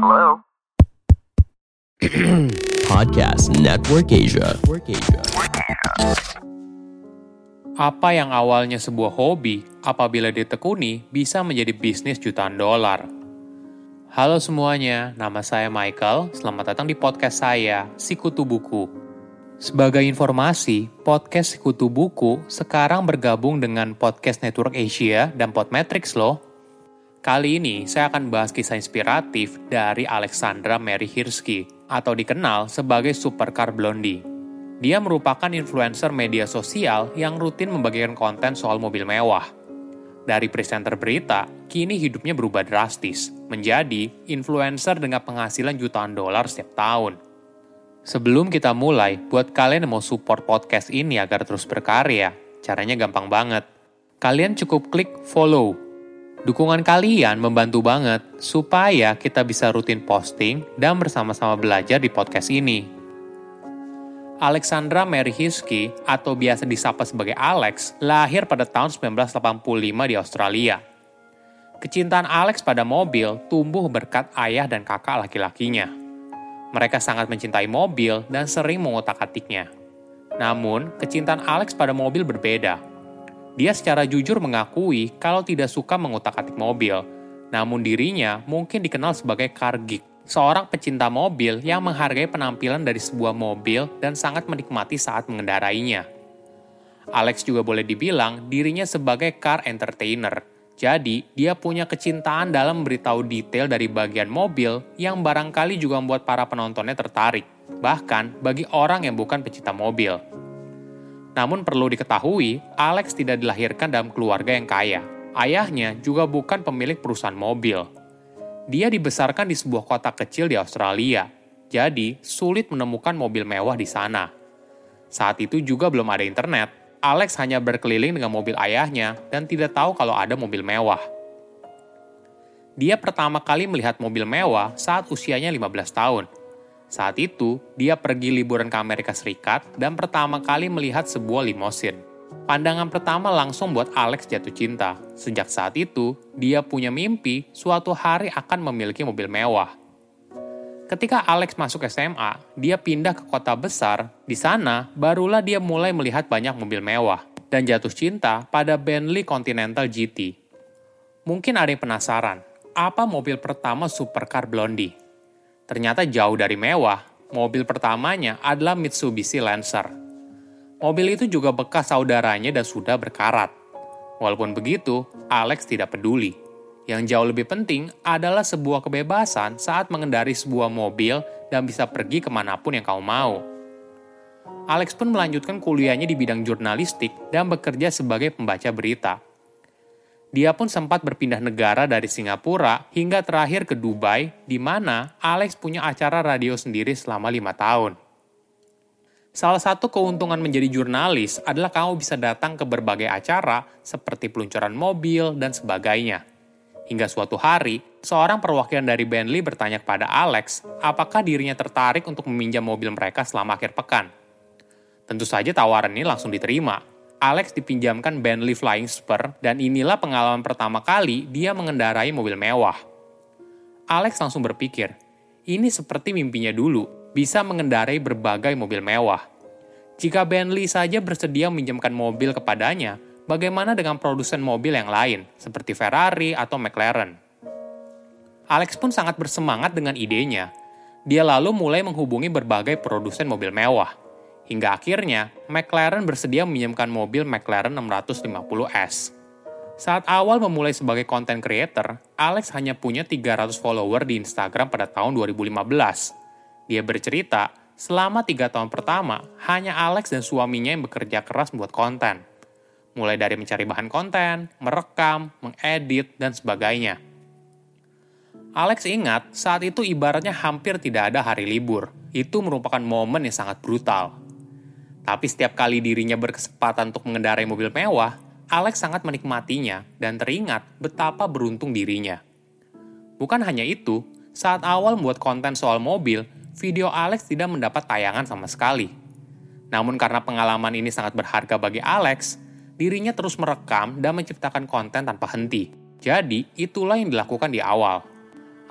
Hello? Podcast Network Asia. Apa yang awalnya sebuah hobi, apabila ditekuni, bisa menjadi bisnis jutaan dolar. Halo semuanya, nama saya Michael. Selamat datang di podcast saya, Sikutu Buku. Sebagai informasi, podcast Sikutu Buku sekarang bergabung dengan Podcast Network Asia dan Podmetrics loh. Kali ini saya akan bahas kisah inspiratif dari Alexandra Mary Hirsky atau dikenal sebagai Supercar Blondie. Dia merupakan influencer media sosial yang rutin membagikan konten soal mobil mewah. Dari presenter berita, kini hidupnya berubah drastis, menjadi influencer dengan penghasilan jutaan dolar setiap tahun. Sebelum kita mulai, buat kalian yang mau support podcast ini agar terus berkarya, caranya gampang banget. Kalian cukup klik follow Dukungan kalian membantu banget supaya kita bisa rutin posting dan bersama-sama belajar di podcast ini. Alexandra Mary Hiskey atau biasa disapa sebagai Alex lahir pada tahun 1985 di Australia. Kecintaan Alex pada mobil tumbuh berkat ayah dan kakak laki-lakinya. Mereka sangat mencintai mobil dan sering mengotak-atiknya. Namun, kecintaan Alex pada mobil berbeda dia secara jujur mengakui kalau tidak suka mengutak-atik mobil, namun dirinya mungkin dikenal sebagai car geek, seorang pecinta mobil yang menghargai penampilan dari sebuah mobil dan sangat menikmati saat mengendarainya. Alex juga boleh dibilang dirinya sebagai car entertainer, jadi dia punya kecintaan dalam memberitahu detail dari bagian mobil yang barangkali juga membuat para penontonnya tertarik, bahkan bagi orang yang bukan pecinta mobil. Namun perlu diketahui, Alex tidak dilahirkan dalam keluarga yang kaya. Ayahnya juga bukan pemilik perusahaan mobil. Dia dibesarkan di sebuah kota kecil di Australia, jadi sulit menemukan mobil mewah di sana. Saat itu juga belum ada internet. Alex hanya berkeliling dengan mobil ayahnya dan tidak tahu kalau ada mobil mewah. Dia pertama kali melihat mobil mewah saat usianya 15 tahun – saat itu, dia pergi liburan ke Amerika Serikat dan pertama kali melihat sebuah limosin. Pandangan pertama langsung buat Alex jatuh cinta. Sejak saat itu, dia punya mimpi suatu hari akan memiliki mobil mewah. Ketika Alex masuk SMA, dia pindah ke kota besar. Di sana, barulah dia mulai melihat banyak mobil mewah dan jatuh cinta pada Bentley Continental GT. Mungkin ada yang penasaran, apa mobil pertama supercar Blondie? Ternyata jauh dari mewah, mobil pertamanya adalah Mitsubishi Lancer. Mobil itu juga bekas saudaranya dan sudah berkarat. Walaupun begitu, Alex tidak peduli. Yang jauh lebih penting adalah sebuah kebebasan saat mengendari sebuah mobil dan bisa pergi ke mana pun yang kau mau. Alex pun melanjutkan kuliahnya di bidang jurnalistik dan bekerja sebagai pembaca berita. Dia pun sempat berpindah negara dari Singapura hingga terakhir ke Dubai, di mana Alex punya acara radio sendiri selama lima tahun. Salah satu keuntungan menjadi jurnalis adalah kamu bisa datang ke berbagai acara seperti peluncuran mobil dan sebagainya. Hingga suatu hari, seorang perwakilan dari Bentley bertanya kepada Alex apakah dirinya tertarik untuk meminjam mobil mereka selama akhir pekan. Tentu saja tawaran ini langsung diterima, Alex dipinjamkan Bentley Flying Spur dan inilah pengalaman pertama kali dia mengendarai mobil mewah. Alex langsung berpikir, ini seperti mimpinya dulu, bisa mengendarai berbagai mobil mewah. Jika Bentley saja bersedia meminjamkan mobil kepadanya, bagaimana dengan produsen mobil yang lain, seperti Ferrari atau McLaren? Alex pun sangat bersemangat dengan idenya. Dia lalu mulai menghubungi berbagai produsen mobil mewah Hingga akhirnya, McLaren bersedia meminjamkan mobil McLaren 650S. Saat awal memulai sebagai content creator, Alex hanya punya 300 follower di Instagram pada tahun 2015. Dia bercerita, selama tiga tahun pertama, hanya Alex dan suaminya yang bekerja keras membuat konten. Mulai dari mencari bahan konten, merekam, mengedit, dan sebagainya. Alex ingat saat itu ibaratnya hampir tidak ada hari libur. Itu merupakan momen yang sangat brutal. Tapi setiap kali dirinya berkesempatan untuk mengendarai mobil mewah, Alex sangat menikmatinya dan teringat betapa beruntung dirinya. Bukan hanya itu, saat awal membuat konten soal mobil, video Alex tidak mendapat tayangan sama sekali. Namun karena pengalaman ini sangat berharga bagi Alex, dirinya terus merekam dan menciptakan konten tanpa henti. Jadi, itulah yang dilakukan di awal.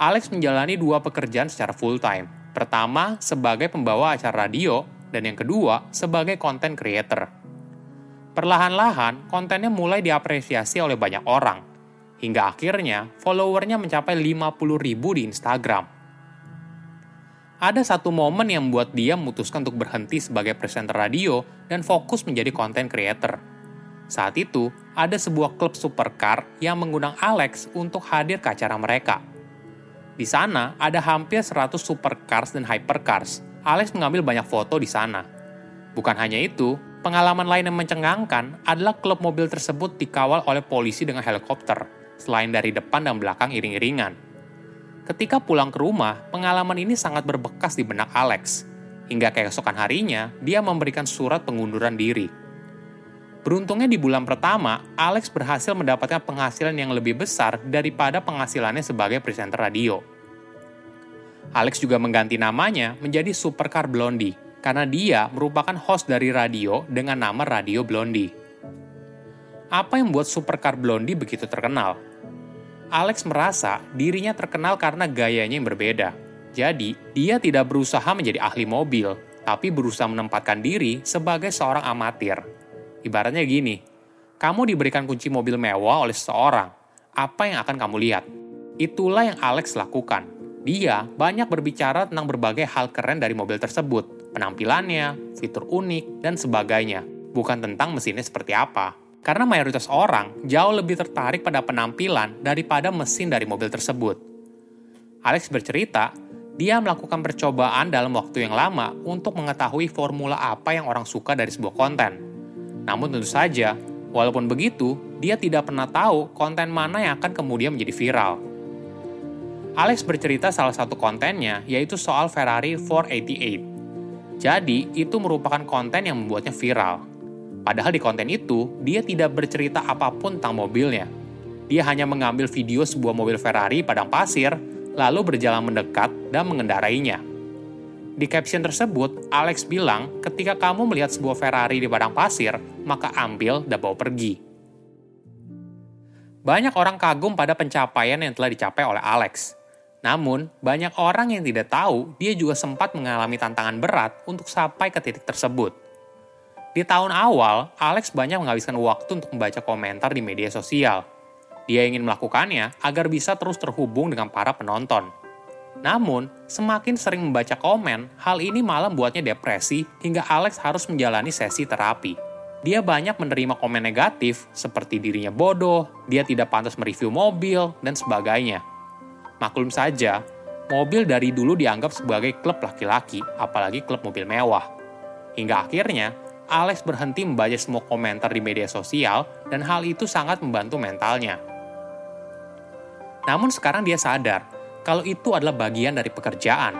Alex menjalani dua pekerjaan secara full-time. Pertama, sebagai pembawa acara radio, dan yang kedua, sebagai content creator. Perlahan-lahan, kontennya mulai diapresiasi oleh banyak orang, hingga akhirnya followernya mencapai 50 ribu di Instagram. Ada satu momen yang membuat dia memutuskan untuk berhenti sebagai presenter radio dan fokus menjadi content creator. Saat itu, ada sebuah klub supercar yang mengundang Alex untuk hadir ke acara mereka. Di sana ada hampir 100 supercars dan hypercars. Alex mengambil banyak foto di sana. Bukan hanya itu, pengalaman lain yang mencengangkan adalah klub mobil tersebut dikawal oleh polisi dengan helikopter, selain dari depan dan belakang iring-iringan. Ketika pulang ke rumah, pengalaman ini sangat berbekas di benak Alex. Hingga keesokan harinya, dia memberikan surat pengunduran diri. Beruntungnya di bulan pertama, Alex berhasil mendapatkan penghasilan yang lebih besar daripada penghasilannya sebagai presenter radio. Alex juga mengganti namanya menjadi Supercar Blondie karena dia merupakan host dari radio dengan nama Radio Blondie. Apa yang membuat Supercar Blondie begitu terkenal? Alex merasa dirinya terkenal karena gayanya yang berbeda. Jadi, dia tidak berusaha menjadi ahli mobil, tapi berusaha menempatkan diri sebagai seorang amatir Ibaratnya gini, kamu diberikan kunci mobil mewah oleh seseorang, apa yang akan kamu lihat? Itulah yang Alex lakukan. Dia banyak berbicara tentang berbagai hal keren dari mobil tersebut, penampilannya, fitur unik, dan sebagainya, bukan tentang mesinnya seperti apa. Karena mayoritas orang jauh lebih tertarik pada penampilan daripada mesin dari mobil tersebut. Alex bercerita, dia melakukan percobaan dalam waktu yang lama untuk mengetahui formula apa yang orang suka dari sebuah konten namun tentu saja, walaupun begitu, dia tidak pernah tahu konten mana yang akan kemudian menjadi viral. Alex bercerita salah satu kontennya yaitu soal Ferrari 488. Jadi, itu merupakan konten yang membuatnya viral. Padahal di konten itu, dia tidak bercerita apa pun tentang mobilnya. Dia hanya mengambil video sebuah mobil Ferrari padang pasir, lalu berjalan mendekat dan mengendarainya. Di caption tersebut, Alex bilang, ketika kamu melihat sebuah Ferrari di padang pasir, maka ambil dan bawa pergi. Banyak orang kagum pada pencapaian yang telah dicapai oleh Alex. Namun, banyak orang yang tidak tahu dia juga sempat mengalami tantangan berat untuk sampai ke titik tersebut. Di tahun awal, Alex banyak menghabiskan waktu untuk membaca komentar di media sosial. Dia ingin melakukannya agar bisa terus terhubung dengan para penonton. Namun, semakin sering membaca komen, hal ini malah membuatnya depresi hingga Alex harus menjalani sesi terapi. Dia banyak menerima komen negatif seperti dirinya bodoh, dia tidak pantas mereview mobil, dan sebagainya. Maklum saja, mobil dari dulu dianggap sebagai klub laki-laki, apalagi klub mobil mewah. Hingga akhirnya, Alex berhenti membaca semua komentar di media sosial dan hal itu sangat membantu mentalnya. Namun sekarang dia sadar kalau itu adalah bagian dari pekerjaan.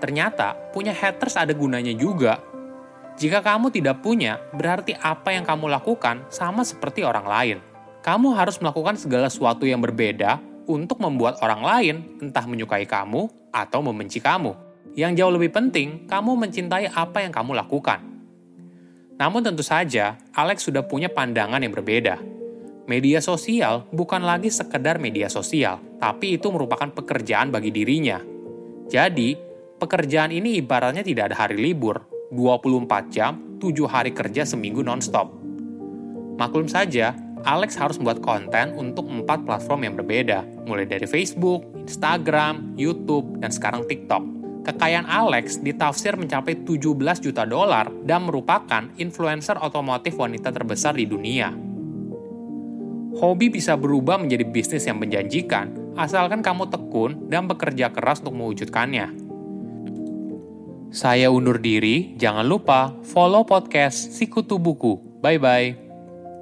Ternyata punya haters ada gunanya juga. Jika kamu tidak punya, berarti apa yang kamu lakukan sama seperti orang lain. Kamu harus melakukan segala sesuatu yang berbeda untuk membuat orang lain entah menyukai kamu atau membenci kamu. Yang jauh lebih penting, kamu mencintai apa yang kamu lakukan. Namun tentu saja, Alex sudah punya pandangan yang berbeda media sosial bukan lagi sekedar media sosial, tapi itu merupakan pekerjaan bagi dirinya. Jadi, pekerjaan ini ibaratnya tidak ada hari libur, 24 jam, 7 hari kerja seminggu nonstop. Maklum saja, Alex harus membuat konten untuk empat platform yang berbeda, mulai dari Facebook, Instagram, YouTube, dan sekarang TikTok. Kekayaan Alex ditafsir mencapai 17 juta dolar dan merupakan influencer otomotif wanita terbesar di dunia. Hobi bisa berubah menjadi bisnis yang menjanjikan, asalkan kamu tekun dan bekerja keras untuk mewujudkannya. Saya undur diri, jangan lupa follow podcast Sikutu Buku. Bye-bye.